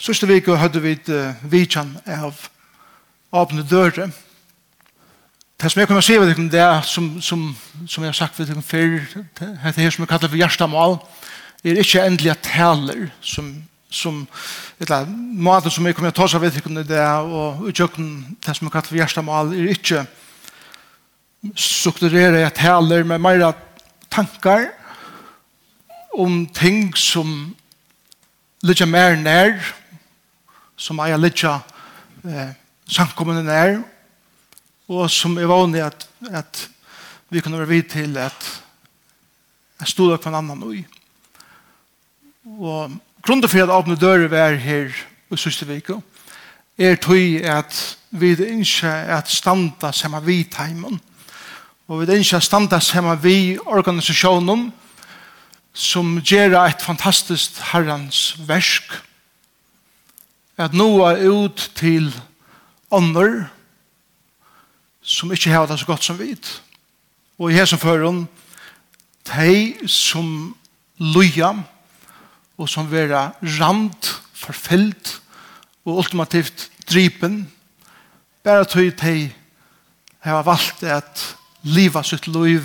Sørste vik hadde vi uh, vidtjen av åpne dører. Det som jeg kunne si ved det er som, som, som jeg har sagt ved det før, det er det som jeg kaller for hjertemål, er ikke endelig taler som som et eller måten som jeg kommer til å ta seg ved det er og utjøkken det som jeg kaller for hjertemål er ikke strukturere jeg taler med mer tankar om ting som ligger mer nær som eier litja eh, samkommende nær, og som er vanlig at, at vi kan være vidt til at jeg stod opp en annan ui. Og grunnen for at åpne dører vi er her i siste vike, er tog at vi ikke at standa sammen vi teimen, og vi ikke at standa sammen vi organisasjonen som gjør et fantastisk herrens versk, at noa ut til ånder som ikkje har det så godt som vit. Og i hesen føren, de som loja og som vera rand, forfyllt og ultimativt drypen, bare tøy de har valgt at liva sitt liv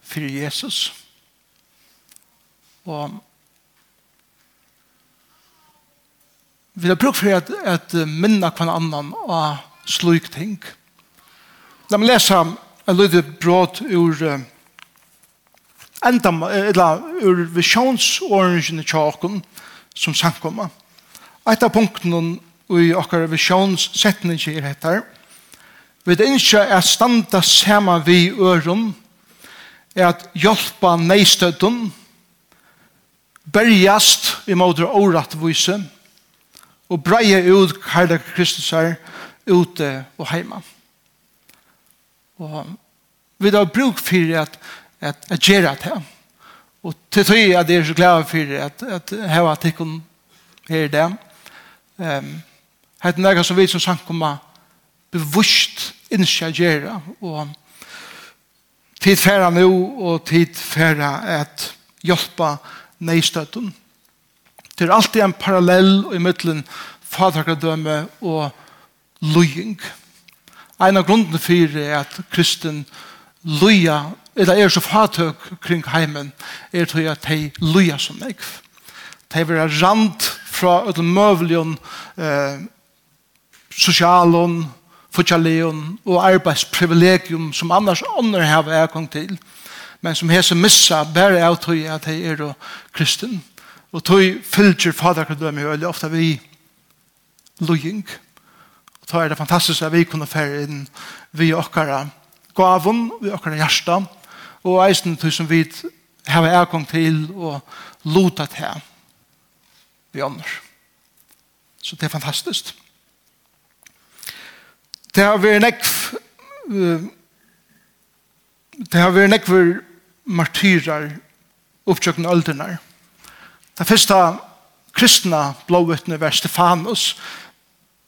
for Jesus. Og Vi har brukt for at, at minna hver annan og slik ting. La meg lese en lydde bråd ur uh, enda, eller ur visjonsorangen i tjåken som sankomma. Et av punktene i okkar visjonssetning er etter. Vi det ikke er standa sama vi øren, er at hjelpa neistøtten, berjast i måter åretvise, og og breie ut kærlighet Kristus her ute og heima. Og vi har bruk for at, at, at gjøre det. Og til tøy at jeg er så glad for at, at her var tikkun her i det. Um, Hette nægge som vi som sankumma bevust gjøre. og tid færa nå og tid færa at hjelpa neistøtten Det er alltid en parallell i middelen fatakadømme og løying. En av grunden for er at kristen løya, eller er så fatøk kring heimen, er til at de løya som meg. De vil ha rand fra et møvelion, eh, sosialen, fortjaleon og arbeidsprivilegium som annars ånder har jeg til, men som hese missa bare av tog at de er kristen. Og tog fylgjer faderkardømme veldig ofte vi lojing. Og da er det fantastisk at vi kunne fære inn vi okkara gavun, vi okkara hjärsta, og eisen tog som vi har ergång til og lota til vi ånder. Så det er fantastisk. Det har vært nekv det har vært nekv martyrer oppsøkende aldernar. Det første kristna blåvittne var Stefanus,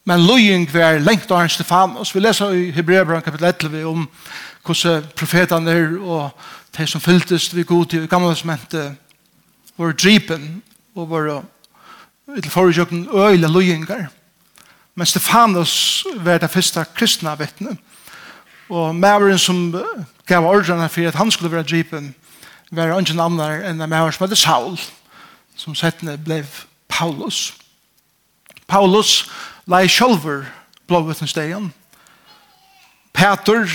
men løying var lengt av Stefanus. Vi leser i Hebreabran kapitel 11 om hvordan profetene er og de som fylltes vi god tid i gamle testamentet var drypen og var til foregjøkken øyla løyingar. Men Stefanus var det første kristna vittne. Og maveren som gav ordrene for at han skulle være drypen var ikke navnere enn maveren som hadde Saul. Saul som settene ble Paulus. Paulus lei sjolver blåvettenstegen. Peter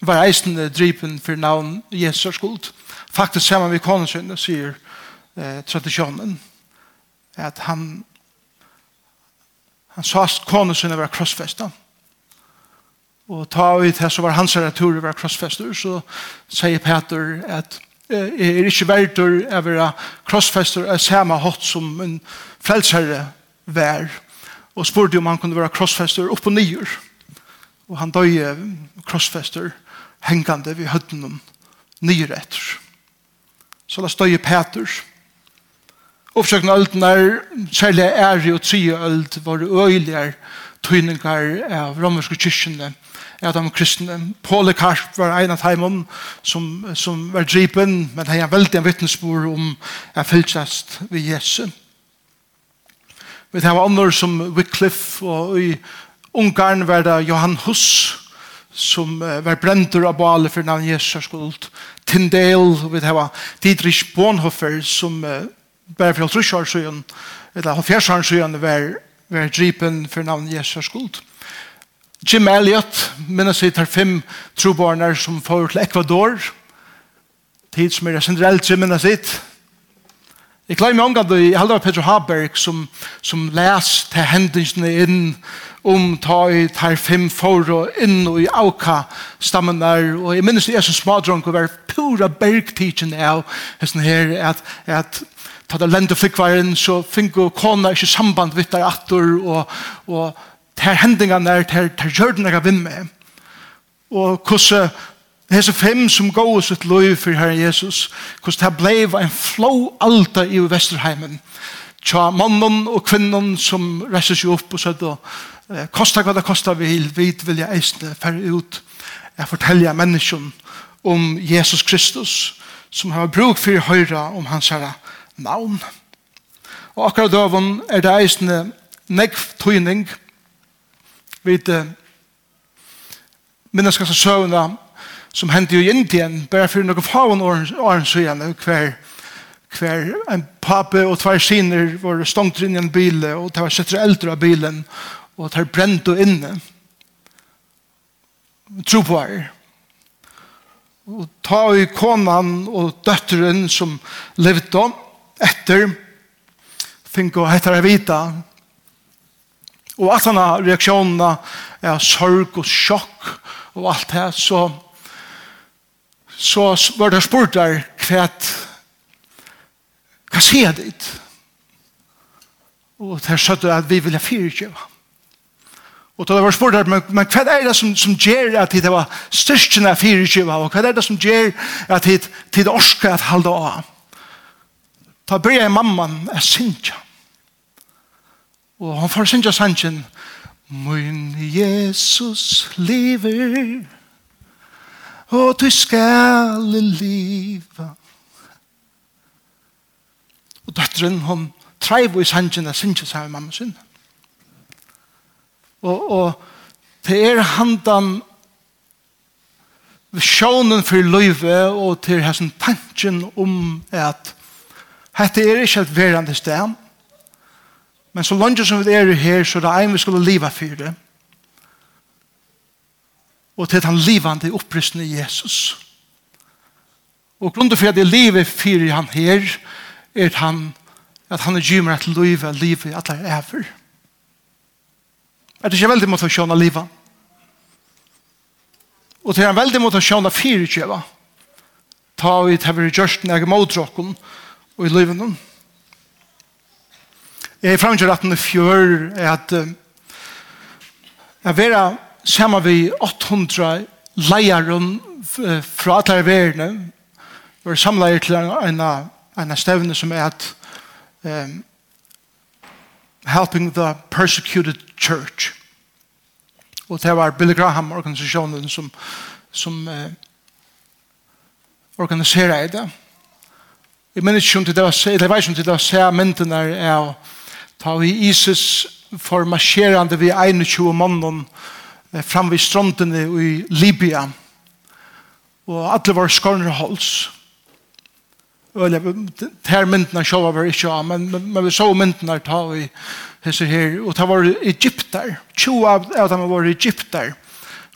var eisende drypen for navn Jesus skuld. Faktisk sammen med konusynne, sier eh, tradisjonen, at han han sa at konusynne var krossfesta. Og ta ut her så var hans retur var krossfester, så sier Peter at er ikke verdt å være krossfester av samme hatt som en frelsherre vær og spurte om han kunne være krossfester opp og nyer og han døye krossfester hengande ved høtten om nyer etter så la støye Peter oppsøkende ølten er særlig ære og trie ølt var øyligere tøyninger av romerske kyrkjene og av de kristne. Paul Karp var en av dem som, som var dripen, men han er veldig en vittnesbord om jeg fylltast ved Jesu. Vi har andre som Wycliffe, og i Ungarn var det Johan Huss, som var brentur av bale for navn Jesu skuld. Tyndale, vi har Dietrich Bonhoeffer, som bare for 50 år siden, eller 50 år siden var, var dripen for navn Jesu skuld. Jim Elliot, minnes vi tar fem trobarnar som får til Ecuador. Tid som er generelt Jim minnes vi. Jeg klarer meg omgang i halda av Peter Haberg som, som les til hendelsene inn om ta i tar fem for og inn og i auka stammen der. Og jeg minnes det er så smadronk og være pura bergtidsen av hesten her at, at ta det lente flikkvaren så finko kona ikke samband vitt der atter og, og ter hendingene der, ter, ter gjørden jeg vinn med. Og hvordan hese fem som går sitt løy for Herren Jesus, hvordan det ble en flå alta i Vesterheimen. Tja mannen og kvinnen som reiser seg opp og sier, kosta hva det kosta vil, vid vil jeg eisne færre ut. Jeg forteller menneskene om Jesus Kristus, som har bruk for å høre om hans herre navn. Og akkurat døven er det eisne negv tøyning, Vi minnes kanskje søvna som hendte jo i Indien, bare for noen faun åren søgjene, hver, hver en pape og tvær siner var stångt inn i en bil, og det var sett eldre av bilen, og det brent og inne. Tro på her. Og ta i konan og døtteren som levde etter, finko hette jeg vita, Og at han har reaksjonene er sorg og sjokk og alt det, så, så var det spurt der hva hva sier jeg dit? Og der sa du at vi vil ha fire Og da var spurt der, men, men hva er det som, som gjør at det var styrken av fyrtjøve, og hva er det som gjør at det, det orsker at halde av? Da blir jeg mamman er sintjøve Og han får synge sangen Min Jesus lever Og du skal leva Og døtteren hun treiv i sannsyn og synge sammen med mamma sin Og, og det er handan sjånen for løyve og til hessen tanken om at dette er ikke et verande sted Men så langt som vi er her, så er det en vi skulle liva for det. Og til han livande opprystende Jesus. Og grunnen for at jeg lever for han her, er at han, at han er gymmer at livet, livet, at det er for. Er det ikke veldig måte å sjåne livet? Og det er veldig måte å sjåne fire kjøva. Ta vi til vi gjørst når jeg måter og i livet noen. Jeg er fremgjør at den er fjør er at jeg vera sammen vi 800 leieren fra alle verden og samleier til en, en stevne som er at um, Helping the Persecuted Church. Og det var Billy Graham organisasjonen som, som uh, organiserer det jeg minns ikke om det var jeg vet ikke om det var se mynden er Ta vi ISIS for marsjerande vi 21 mannen fram vid strandene i Libya. Og alle var skorner hals. Eller, det her myndene sjå var ikke av, men, men, vi så myndene ta vi hese her. Og det var Egypter. 20 av dem var Egypter.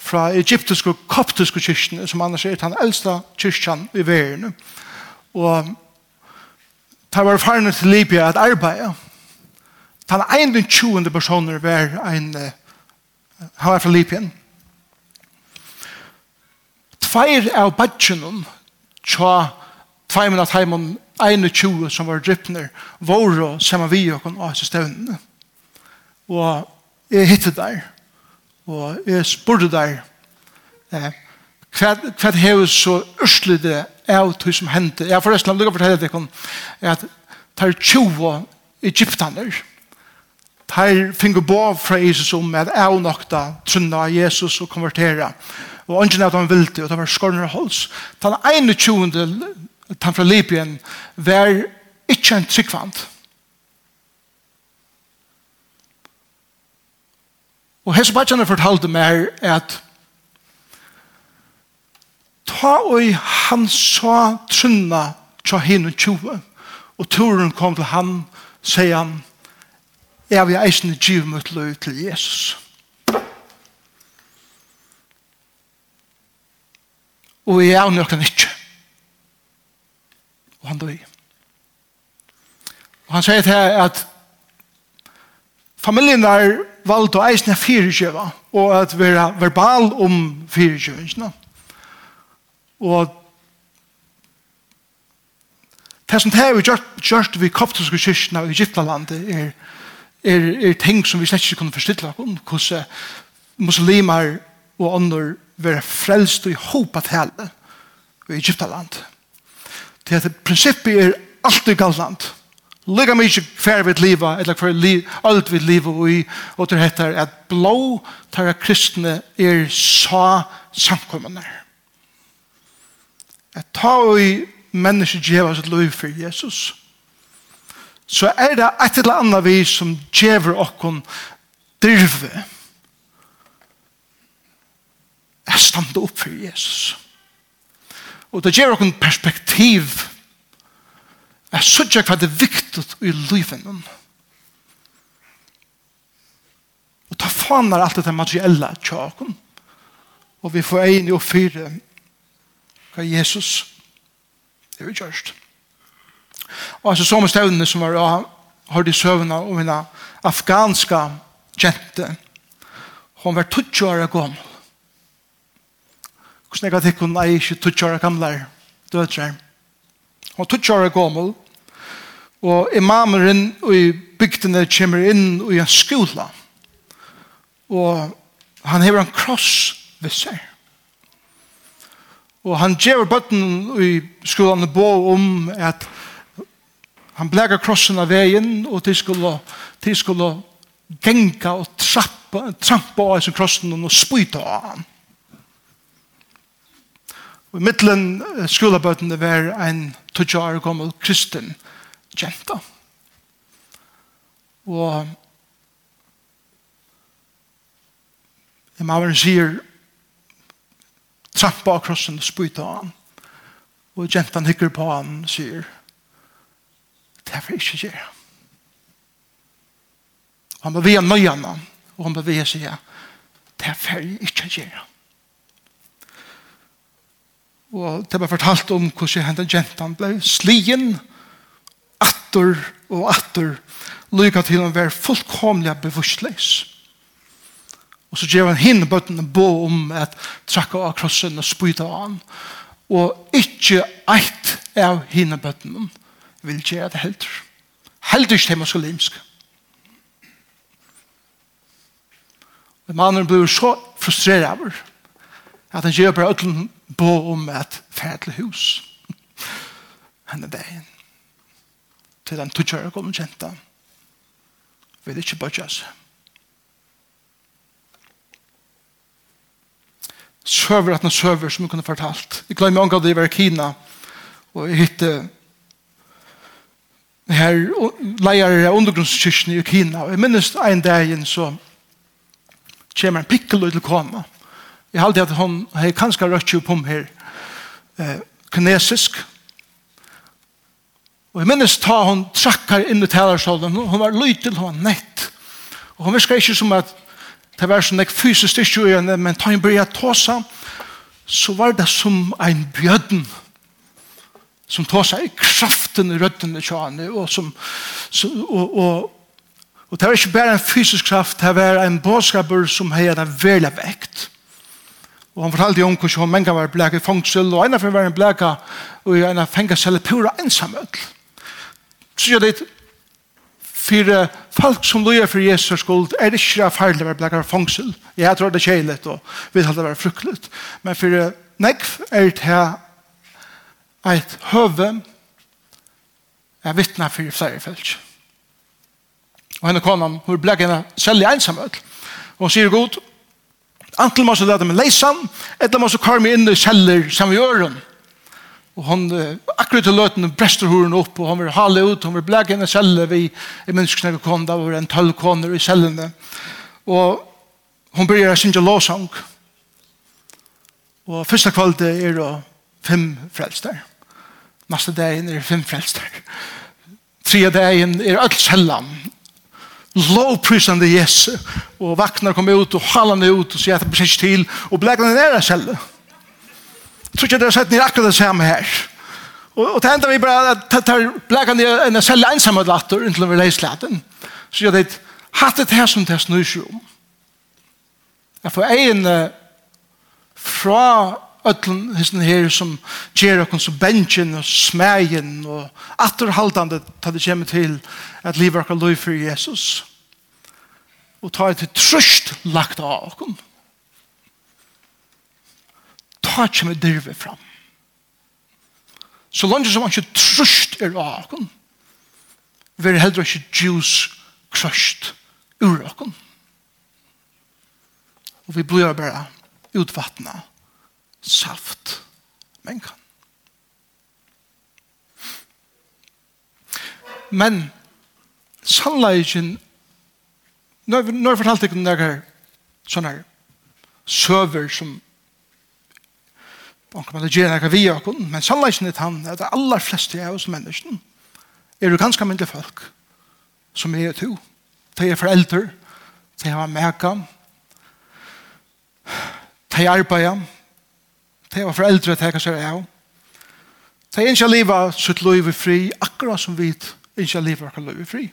Fra egyptiske og koptiske kyrkene, som annars er den eldste kyrkene i verden. Og det var farne til Libya at arbeide. Den 21. personer var en han var fra Libyen. Tveir av badgjennom tja tveir min at heimann tjue som var drypner våre saman vi og kon av stevnene. Og jeg hitte der og jeg spurte der eh, hva, hva hever så ørslide av tog som hendte. Jeg har forresten lukket å fortelle deg at det er 20 egyptaner Her finner bo fra Jesus om at jeg nokta trunna av Jesus og konvertera. Og ønsken at han ville, og det var skorner hals. Den 21. den fra Libyen var ikke en tryggvand. Og Hesebadjane fortalte meg at ta og han sa trunna tja hinn og tjue og turen kom til han, sier han, Jeg vil eisne giv mot løy til Jesus. Og jeg er nøkken ikke. Og han døy. Og han sier til at familien er valgt å eisne fyrirkjøva og at være verbal om fyrirkjøvingene. Og det som det er vi gjort, gjort vi koptiske kyrkina i Egyptalandet er er, er ting som vi slett ikke kunne forstille om hvordan muslimer og andre være frelst og i håp at hele i Egyptaland. Det at prinsippet er alltid gallant. Lega mig ikke hver vidt liva, eller hver li, alt vidt liva og, i, og det heter at blå tar kristne er sa samkommende. At ta og i menneske djeva sitt liv for Jesus, så er det et eller annet vi som djever okkon dyrve. er stande opp for Jesus. Og det djever okkon perspektiv. er sånn hva det er viktig i livet. Og ta fanar alt det materielle tjaken. Og vi får egn i å fyre hva Jesus er vi gjørst. Og altså som støvnene som var ja, har de søvnene om en afghanska jente. Hun var 20 år gammel. Hvordan jeg har ikke hun er ikke 20 år gamle dødre. Hun var 20 år gammel. Og imameren i bygdene kommer inn i en skola. Og han hever en kross ved seg. Og han gjør bøtten i skolan bo om at Han blæga krossen av veien, og de skulle, de skulle genga og trappa, trampa av sin krossen og spyta av han. Og i middelen skolabøtene var en 20 gammel kristen jenta. Og i mannen sier trampa av krossen og spyta av han. Og jentan hikker på han og sier Det er for ikke gjøre. Han beveger nøyene, og han beveger seg. Det er for ikke gjøre. Og det var fortalt om hvordan hentan jentan ble slien, atter og atter, lykka til han var fullkomlig bevissleis. Og så gjør han henne bøtten en bo om at trakka av krossen og spyta av han. Og ikke eit av henne bøtten vil gjøre det heldur. Heldur ikke til muslimsk. Men mannen blir så frustreret av at han gjør bare øtlen bo om et færdelig hus. Henne dagen. Til den tutsjøret kom og kjente. Vil ikke bare seg. Søver at han søver som vi kunne fortalt. Jeg glemmer omgå det i Verkina og jeg hittet her leier av undergrunnskirken i Kina. Jeg minnes en dag så kommer en pikkel til koma. Jeg halte at hun har kanskje rødt jo på her eh, kinesisk. Og jeg minnes ta hun trakkar inn i talersalen. Hun var lytel, hun var nett. Og hun visker ikke som at det var sånn ek fysisk styrke men ta hun bryr tåsa, så var det som en bjødden som tar seg kraften i røttene tjane, og som, så, og, og, og det var ikke bare en fysisk kraft, det var en bådskaper som har en veldig vekt. Og han fortalte om hvordan mange var blek i fangsel, og en av dem var en blek og en av fengelsel pura ensamhet. Så jeg litt, for folk som løyer for Jesus skuld, er det ikke farlig å være blek i fangsel. Jeg tror det er kjeilig, og vi det være fruktelig. Men for nekv er det her eit høve er vittna for flere felt. Og henne konan, hun ble henne selv i ensamhet. Og hun sier god, antall må så lade meg leisan, etter må så kar meg inn i celler som vi gjør hun. Og hun, akkurat til løten, brester horen opp, og hun vil hale ut, hun vil ble henne selv vi, i menneskene vi kom da, var en tølv koner i cellene. Og hun begynner å synge låsang. Og første kvalitet er å fem frelster. Neste dagen er det fem frelster. Tredje dagen er alt sällan. Lovprisande Jesu. Og vaknar kommer ut och hallarna ut og sier at det precis til. Og bläckar ned där sällan. Jag tror ikke dere har sett ned akkurat det samme her. Og, og det enda vi bare tar bläckar ned en sjell ensamme datter inntil vi leser läsläten. Så gjør det hatt det her som det snurr sig om. Jag får en fra ötlen hissen her som ger oss så benchen og smægen og atterhaldande ta det kommer til at livet okkar lov for Jesus. Og ta et trøst lagt av okkar ta kommer dyrve fram. Så langt som han ikke trøst er av okkar vil heller ikke juice krøst ur okkar og vi blir bare utvattnet saft. Men kan. Men sannleikken når, når jeg fortalte ikke noen der sånne her. Søver som man kan gjøre noe vi og men sannleikken er han at det aller fleste av oss menneskene er jo ganske mindre folk som er to. De er foreldre de har mega de arbeider Det var foreldre til hva seg av. Det er ikke livet sitt liv i fri, akkurat som vi ikke livet sitt liv i fri.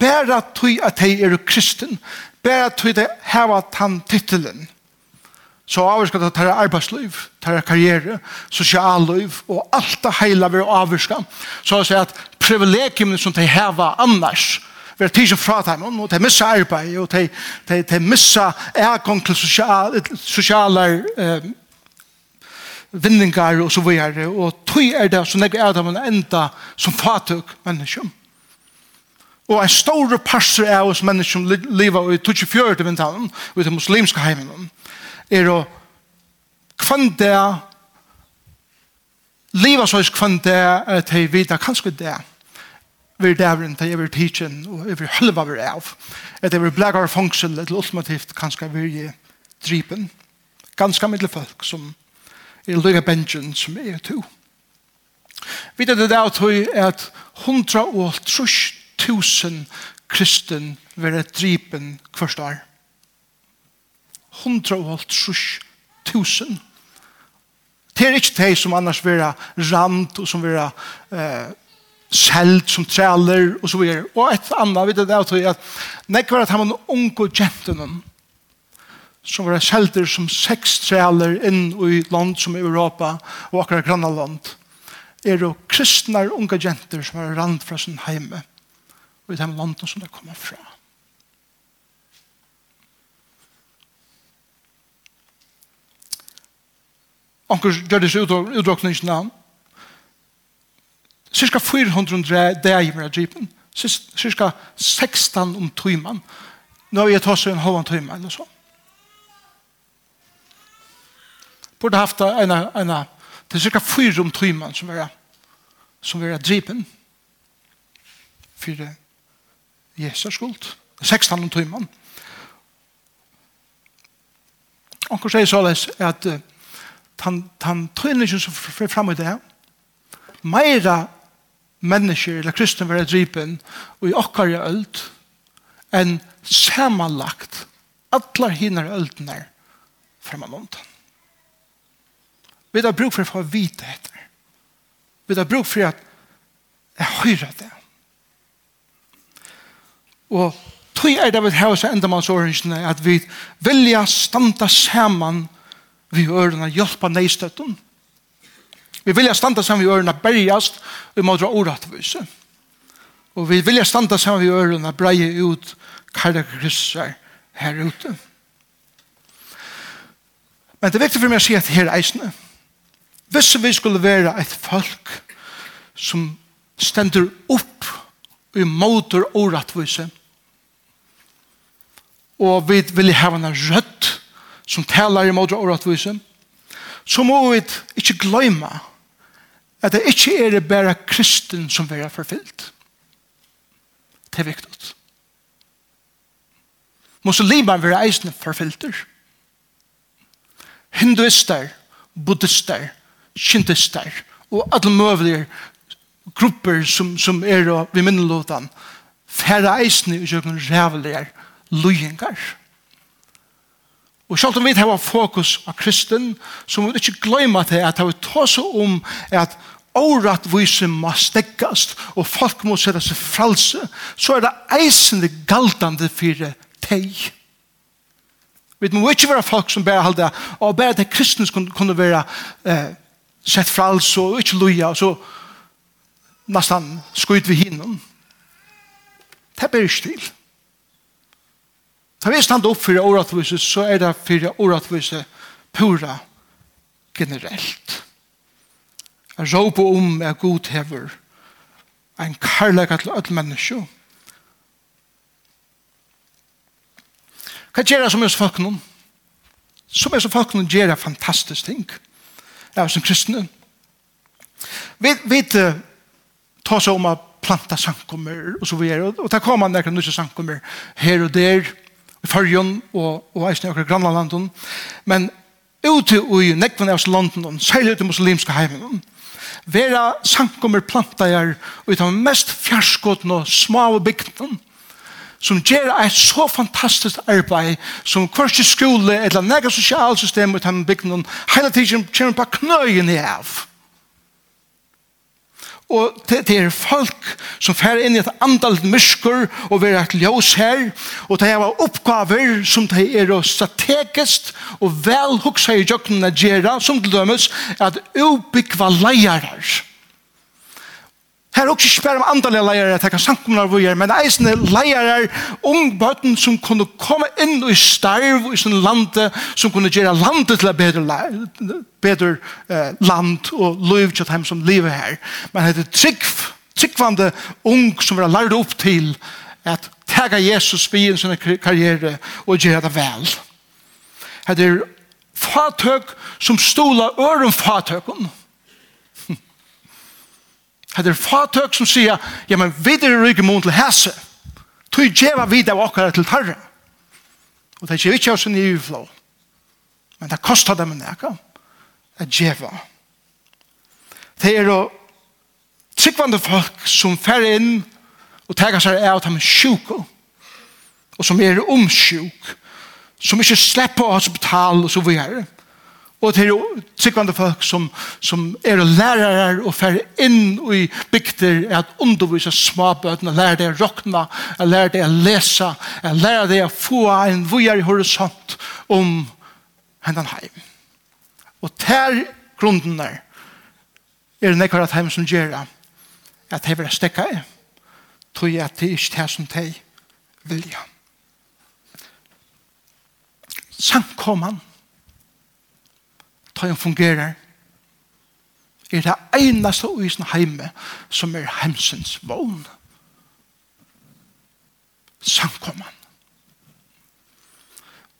Bare tog at de er kristen, bare tog de heva tann titelen. Så avvarska det tar arbeidsliv, tar karriere, sosialliv og alt det heila vil avvarska. Så å si at privilegium som de heva annars, vi har tid fra dem, og de missa arbeid, og de, de, de missa ergång til sosiale, sosiale eh, vinningar og så vidare. Og tøy er det som jeg er det man enda som fatøk menneskjum. Og en stor passer av oss menneskjum lever i 24. vintalen og i den muslimske heimen er å kvann det lever så kvann det er at jeg vet kanskje det vi er dævren til jeg vil tidsen og jeg vil hølva vi av at jeg vil blægare fangsel til ultimativt kanskje vi er dripen ganske middel folk som er lukka bensjen som er to. Vi vet det av tog at 130.000 kristen vera dripen kvart år. 130.000 Det er ikke de som annars vera rand og som vera eh, selt som træler og så videre. Og et annet, vi vet du, det er at nekvar at han var unge gentenen som var selter som seks trealer inn i land som Europa og akkurat grannaland, er jo kristne unge jenter som var rand fra sin heime og i de landene som de kommer fra. Anker gjør disse utdrukningene cirka 400 dager med drypen cirka 16 om tøyman nå er jeg tås en halvann tøyman eller sånn borde haft en, en, det er cirka fyra om tryman som var, som var dripen för Jesus skuld. 16 om tryman. och sier såleis at att han, han tøyningen som fyrir fram med det mera människor eller kristne var dripen och i okkar i öld en sammanlagt alla hinner öldnar framan. Vi har bruk for å få vite etter. Vi har bruk for at jeg hører det. Og tog er det vi har seg enda mannsårhensene at vi vilja standa saman vi ørene hjelpa neistøtten. Vi vilja standa saman vi ørene bergast vi må dra oratvise. Og vi vilja standa saman vi ørene breie ut karakrisser her ute. Men det er viktig for meg å si at her eisene er Hvis vi skulle være et folk som stender opp i måter og rettvise, og vi vil ha en rødt som taler i måter og rettvise, så må vi ikke glemme at det ikke er det bare kristen som er forfylt. Det er viktig. Muslimer vil eisne forfylter. Hinduister, buddhister, kjentestar og alle møvelige grupper som, som er og vi minnelåten færre eisne og kjøkken rævelige løyengar. Og selv om vi har fokus av kristen, så må vi ikke glemme til at vi tar seg om at åretvise må stekkast og folk må sette seg fralse så er det eisende galtande for teg. Vi må ikke være folk som bare halda, og bare at kristne kunne være eh, sett frals og ikke loja, og så nesten skuit vi hinnom. Det blir ikke til. Da vi stand opp for åretvise, så er det for åretvise pura generelt. Jeg råper om jeg godhever en karlæg til alle mennesker. Hva gjør jeg som er så folk noen? Som er så folk noen gjør jeg fantastisk ting. Hva av sin kristne. Vi, vet ta seg om å planta sankommer og så videre. Og, da der kommer nekker nødvendig sankommer her og der, i Førjen og, og eisen i akkurat grannlandet. Men ute i nekvene av landene, særlig ute i muslimske heimen, vera sankommer planta her ut av mest fjerskåten og små bygden som gjør et så fantastisk arbeid som kvart i skole eller nega sosialsystem ut hjemme bygden hele tiden kommer på knøyen i av. Og det, det er folk som fer inn i et andalt myskur og vil et ljós her og det er oppgaver som det er strategisk og vel huksa i jøkken å gjøre som til dømes at ubygva leierer Her er også ikke bare om andre leirer, det kan samkomne av våre, men eisende leirer, ung bøten som kunne komme inn i starv i sin lande, som kunne gjøre landet til et bedre, bedre eh, land og liv til dem som lever her. Men det er trygg, tryggvande ung som var lært opp til at tega Jesus vi i sin karriere og gjøre det vel. Det er fatøk som stola øren fatøkken, Det er fatøk som sier, ja, men vi er rygge mot til hese. Tøy djeva vid av okkara til tarre. Og det er ikke oss en ivflå. Men det kostar dem en eka. Det er djeva. Det er jo tryggvande folk som fer inn og tegar seg av dem sjuko. Og som er omsjuk. Som ikke slipper å hospital og så videre. Og det er jo tryggvande folk som, som er lærere og fer inn i bygder at undervise småbøtene, lære det å råkne, lære det å lese, lære det å få en vujere horisont om hendan heim. Og ter grunden er er nekkar at heim som gjør det at heim vil stekka i tog jeg at det er ikke det som de vilja. Samkomman ta en fungerer, er det eneste i sin heime som er hemsens vogn. Samkomman.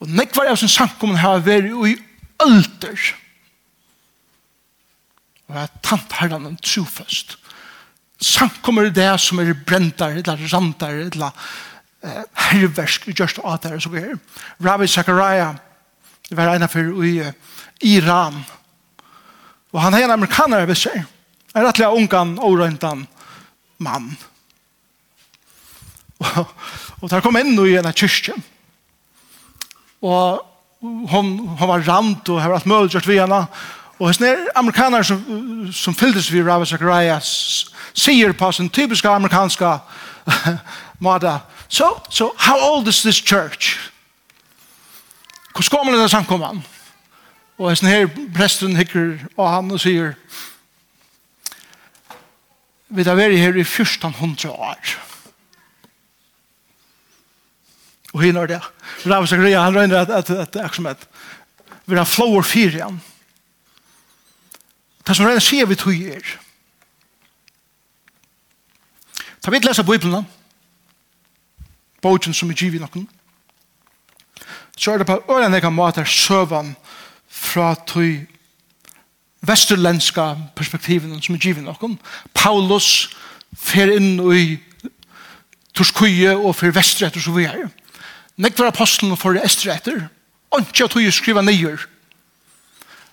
Og nekvar av sin samkomman har vært i ølter. Og jeg har tant herren en trofest. Samkommer det som er brentar, eller randar, eller herversk, just av det som er. Rabbi Zachariah Det var ena för i Iran. Og han er en amerikanare över sig. En rettelig ungan, oröntan mann. Og, og der kom inn i en kyrkje. Og hon, hon var rant og har vært mulig gjort vid henne. Og hans er amerikaner som, som fylltes vid Rabbi Zacharias sier på sin typiske amerikanska mada. So, so how old is this church? Hvordan kommer det til samkommet? Og hesten her presten hikker av han og sier Vi har vært her i 1400 år. Og hinn er det. Rav Zakaria, han røyner at, at, at, som et vi har flower fire igjen. Det som røyner sier vi tog er. Ta vi lesa Bibelen, bogen som er givet noen, så er det på øren jeg kan måte søvann fra tøy vesterlenska perspektiven som er givet noen. Paulus fer inn i Torskøye og fer vestretter så vi er. Nekvar apostelen for estretter, ikke at hun skriva nyer.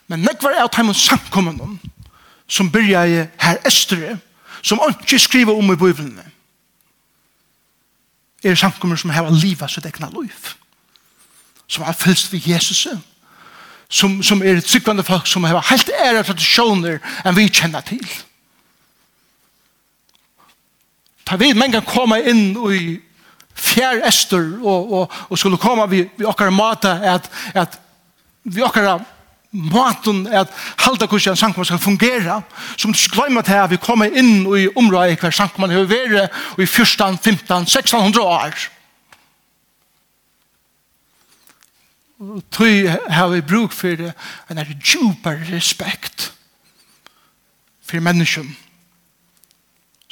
Men nekvar er at han samkommer som byrja i her estre, som ikke skriva om i bøyvlene. Er samkommer som har livet sitt egna liv som har fylst ved Jesus, som, som er et sykvande folk som har helt ære tradisjoner enn vi kjenner til. Ta vi men kan komme inn i fjær ester og, og, og skulle komme vi, vi okkar mata at, at vi okkar maten at halda kursi en sankman skal fungera som gløyma til at vi kommer inn i området hver sankman har vært i 14, 15, 1600 år. tog har vi bruk for det, en er djupere respekt for mennesken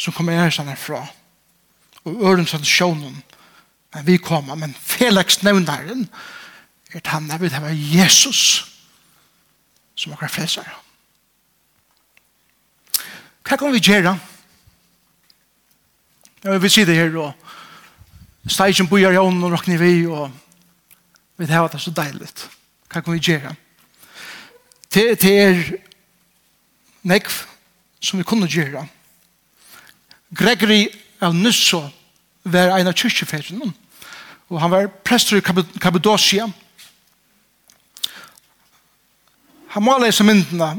som kommer her sånn herfra. Og øren sånn sjånen, men vi kommer, men Felix nevneren er at han er vidt her Jesus som akkurat frelser. Hva kan vi gjøre? Jeg vil si det her, og steg bojar bor i ånden og råkner vi, og vi har det så deiligt. Hva kan vi gjøre? Det, til er nekv som vi kunne gjøre. Gregory av Nusso var en av kyrkjeferdene, og han var prester i Kappadocia. Han må lese myndene.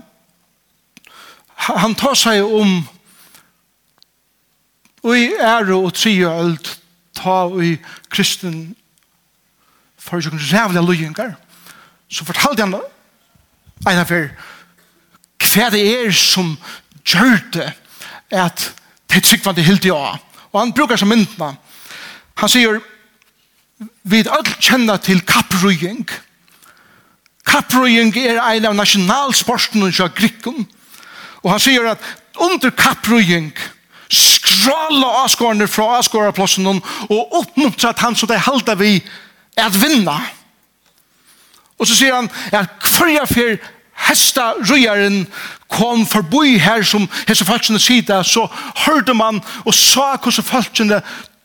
Han tar seg om og i ære og trio ølt ta i kristen for ikke rævlige løyengar, så fortalte han en av hver hva det er som gjør det at det er tryggvande hildi av. Og han brukar som myndna. Han sier, vi er alt kjenner til kapprøying. Kapprøying er en av nasjonalsporten og grikken. Og han sier at under kapprøying skrala avskårene fra avskåreplassen og oppmuntret han som det halda vi kapprøying at vinna. Og så sier han at hverja fyr hesta rujaren kom forbi her som hese falskene sida, så hørte man og sa hvordan falskene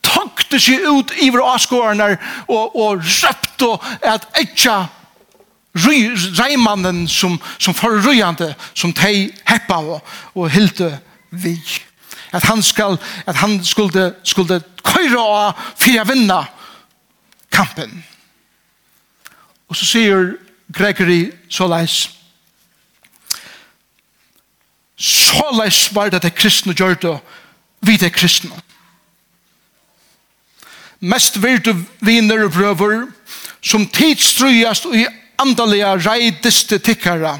tankte seg ut iver avskårene og, og røpte at etja reimannen som, som forrujande som tei heppa og, og hilde vi. At han, skal, at han skulle, skulle køyre av fyrir vinna kampen. Og så sier Gregory såleis, såleis var det det kristne gjør det, vi det kristne. Mest vil du viner og prøver, som tidstrøyast og i andalega reidiste tikkara,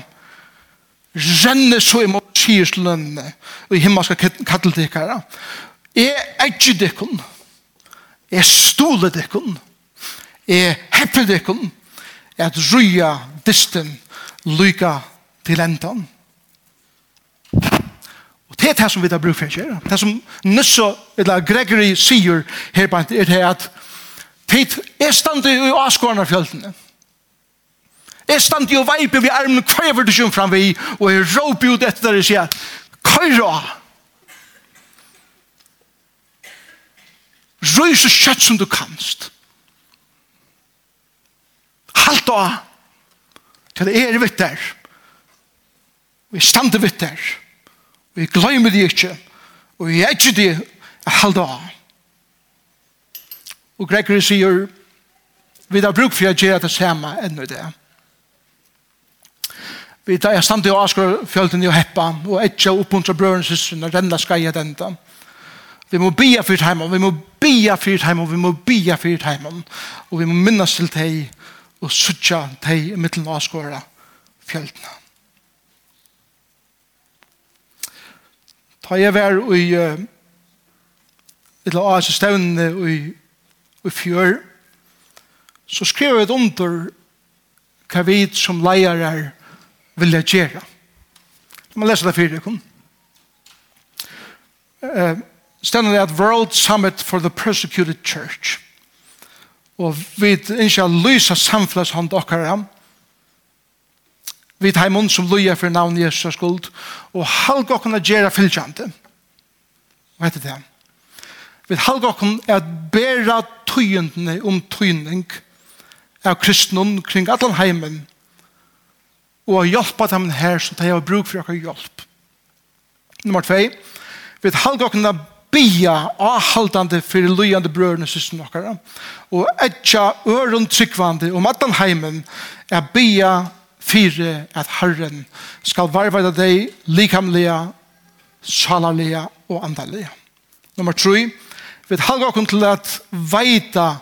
renne så imot sierslønne og i himmelska katteltikkara. Er ikke dikken. Jeg stoler dikken er heppeldekken at røya disten lyka til endan. Og det er det som vi da bruker for å gjøre. Det som Nusso, eller Gregory, sier her på er det at tid er stande i avskårene av fjøltene. Er stande i å veipe ved armen kvever du kjum fram vi, og er råp ut etter det og sier, køyra! Røy så kjøtt som du kanst. Halt da! Til det er vitt der. Vi stander vitt der. Vi glemmer det ikke. Og vi er ikke det. Halt da! Og Gregory sier, vi har bruk for å gjøre det samme ennå det. Vi tar jeg stand i Asgård, fjølten i Heppa, og ikke oppmuntra brøren og søsteren, og renna skreia denne. Vi må bia fyrt heimom, vi må bia fyrt heimom, vi må bia fyrt heimom, og vi må minnes til deg, og suttja deg i midten av avskåra fjöldene. Da jeg var i et av oss stevnene i, i fjør, så skrev jeg et under hva vi som leier er vil jeg gjøre. Jeg må lese det for dere. Uh, Stendende at World Summit for the Persecuted Church – og vi ikke lyser samfunnet hånd dere ham. Vi tar munn som løyer for navn Jesus skuld, og halg dere å gjøre fylkjante. Hva heter det? Vi halg dere at bæra tøyendene om tøyning av kristnen kring alle heimen, og hjelpe dem her som de har bruk for dere hjelp. Nummer 2. Vi halg dere bia avhaldande fyrir løyende brødene systen okkara og etja øren tryggvande om at heimen er bia fire at Herren skal varvada deg likamlige, salarlega og andalige. Nummer 3 vi halga okkur til at veita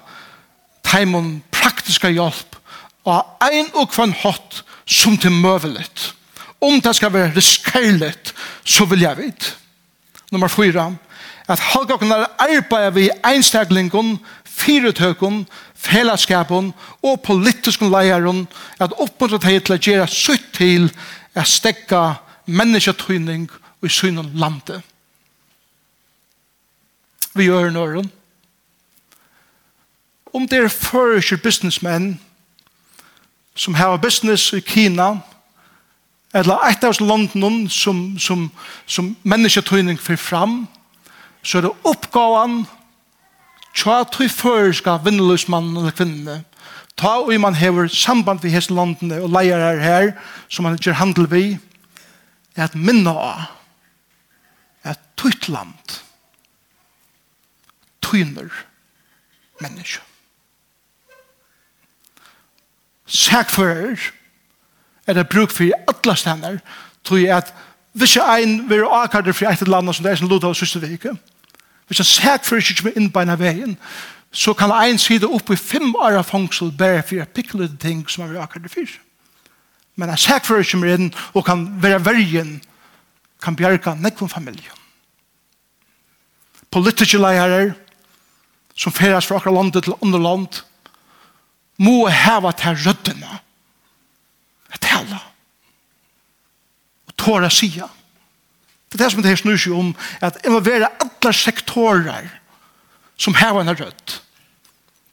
teimun praktiska hjelp og ein og kvann hot som til møvelet. Om det skal være riskerlet, så vil jeg vite. Nummer 4 at halvgåken er arbeidet vi einstaklingen, fyretøkken, fellesskapen og politiske leieren at oppmuntre til til å gjøre sutt til å stekke mennesketøyning i synen landet. Vi gjør nøren. Om det er fører businessmenn som har business i Kina, eller et av landene som, som, som mennesketøyning fyrir fram, så er det oppgaven tja tøy føreska vinnløsmannen eller kvinne. Ta og man hever samband vi hese landene og leier her her, som man gjør handel vi, er at minna av at tutt land tøyner menneske. Sækfører er det bruk for alle stender, jeg at hvis jeg ein vil akkurat for et eller annet som det er som Lodav og Søstervike, Hvis han sæt for ikke med inn på innbeina veien, så kan en side opp i fem år av fangsel bare for å pikke litt ting som han vil akkurat fyr. Men han sæt for ikke med inn og kan være vergen, kan bjerke nekvom familien. Politiske leirer som feres fra akkurat landet til andre land må heva til røddene. Jeg taler. Og tåre sier Det er det som det her snur seg om, at involvere alle sektorer som har en rødt.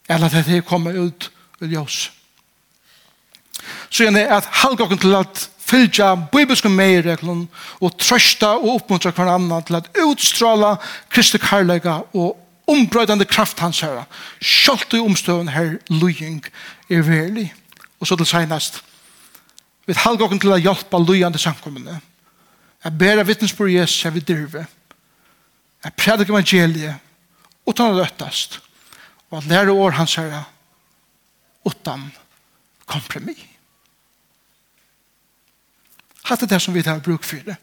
Eller at det kommer ut i ljøs. Så igjen er at halvgåken til at fylgja bibelske meireglun og trøsta og oppmuntra hver annan til at utstråla Kristi karlaga og ombrøydande kraft hans herra. Sjalt i omstøven her lujing er verlig. Og så til seinast vi halvgåken til at hjelpa lujande samkommende Jeg ber av vittnesbord Jesus jeg vil drive. Jeg prædik evangeliet utan å løttast. Og at lære år hans herre utan kompromis. Hatt det som vi tar bruk for det.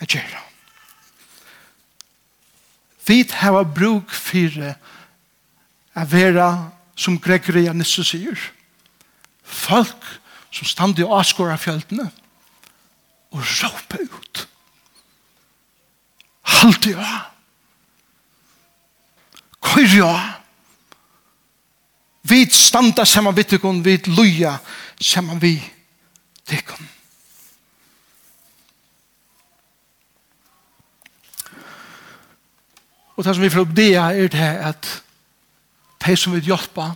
Jeg gjør det. Vi tar bruk for det å være som Gregory Anissus sier. Folk som stand i avskåret av fjeltene, og råpe ut. Halt ja. Køyr ja. Vi standa saman vi tykkun, vi luja saman vi tykkun. Og det som vi får opp det er det at de som vil hjelpe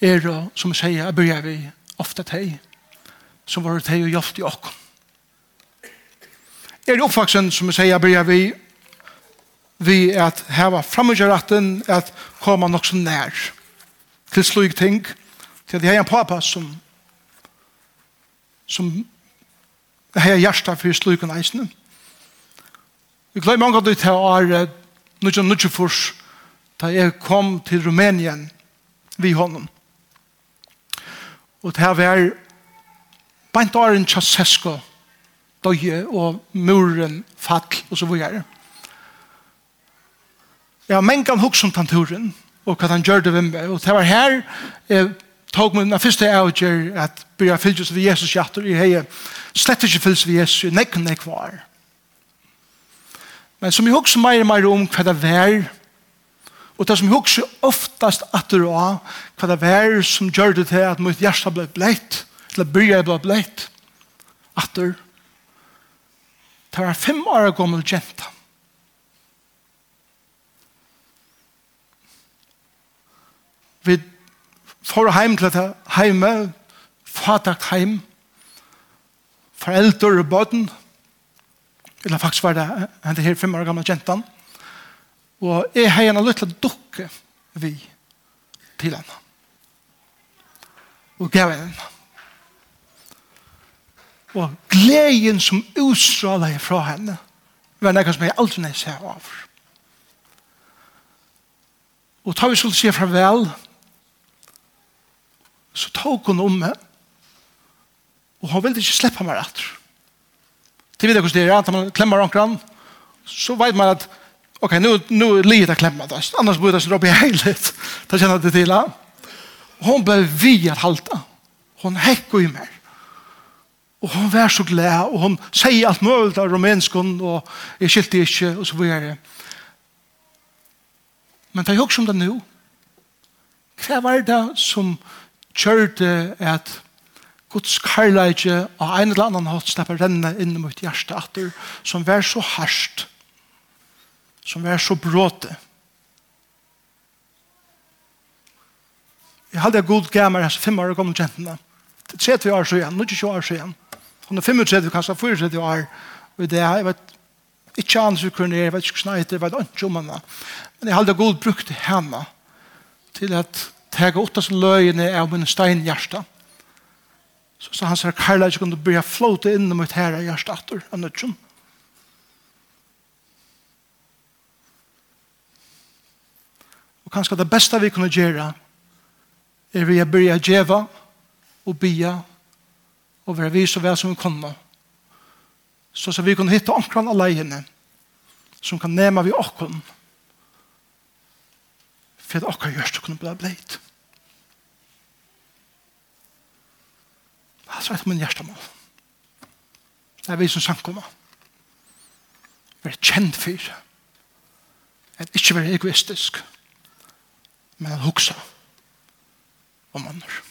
er som sier, jeg begynner vi ofte til så var det hei og hjelp til åkken. Er det oppvaksen, som jeg sier, jeg blir vi vi at heva framgjøratten at koma nok så nær til slik ting til at jeg er en pappa som som har hjertet for slik og neisene. vi gleder mange av det til å er nødvendig nødvendig for da jeg kom til Rumænien vi hånden. og det her var Bant åren Ceausescu døye og muren fall og så videre. Jeg har mengan hos om tanturen og hva han gjør det ved meg. Og det var her jeg tog meg den første avgjør at byrja fylgjus ved Jesus hjertet i hei slett ikke fylgjus ved Jesus i nekken nek var. Men som jeg hos hukks meir meir om hva det var og det som jeg hos oftast at det var hva det var som gjør det til at mitt hjerte ble bleit til å byrja blå blett, atter, det var fem år gammel jenta. Vi får heim til det heime, fatak heim, foreldre og bøten, eller faktisk var det en det her fem år gammel jenta og jeg har en liten dukke vi til henne. Og gav henne og gleden som utstrålet fra henne var noe som jeg aldri nei ser av. Og da vi skulle si farvel, så tok hun om meg, og hun ville ikke slippe meg etter. Til videre hvordan det er, at man klemmer omkring, så vet man at ok, nu, nu er livet å klemme det, annars burde jeg opp i heilet, da kjenner jeg det til. Hun ble vi at halte. Hun hekker i meg. Og hun var så glad, og hun sier alt mulig av romenskon, og jeg skilte ikke, og så videre. Men det er jo ikke som det nå. Hva var det som kjørte at Guds karlæge og en eller annen hatt slipper renne inn mot hjertet atter, som var så harsht, som var så bråte. Jeg hadde god gammel, altså fem år gammel kjentene. Det er 30 år siden, 20 år siden. Hun er 35, kanskje 34 år, og det er, jeg vet, ikke annet som kunne jeg vet ikke hva jeg vet ikke om henne. Men jeg hadde god brukt henne til at tega åtta som løgene av min steinhjerte. Så sa han sier, Karla jeg kunne begynne å flåte inn mot herre hjerte atter, enn ikke. Og kanskje det beste vi kunne gjøre er vi å begynne å gjøre og bia og være vi så vel som vi kunne. Så, så vi kunne hitte omkran alene som kan nema vi okken for at okker gjørst til å kunne bli bleit. Altså et min hjertemål. Det er vi som samkommer. Være kjent for at ikke være egoistisk men at huksa om andre.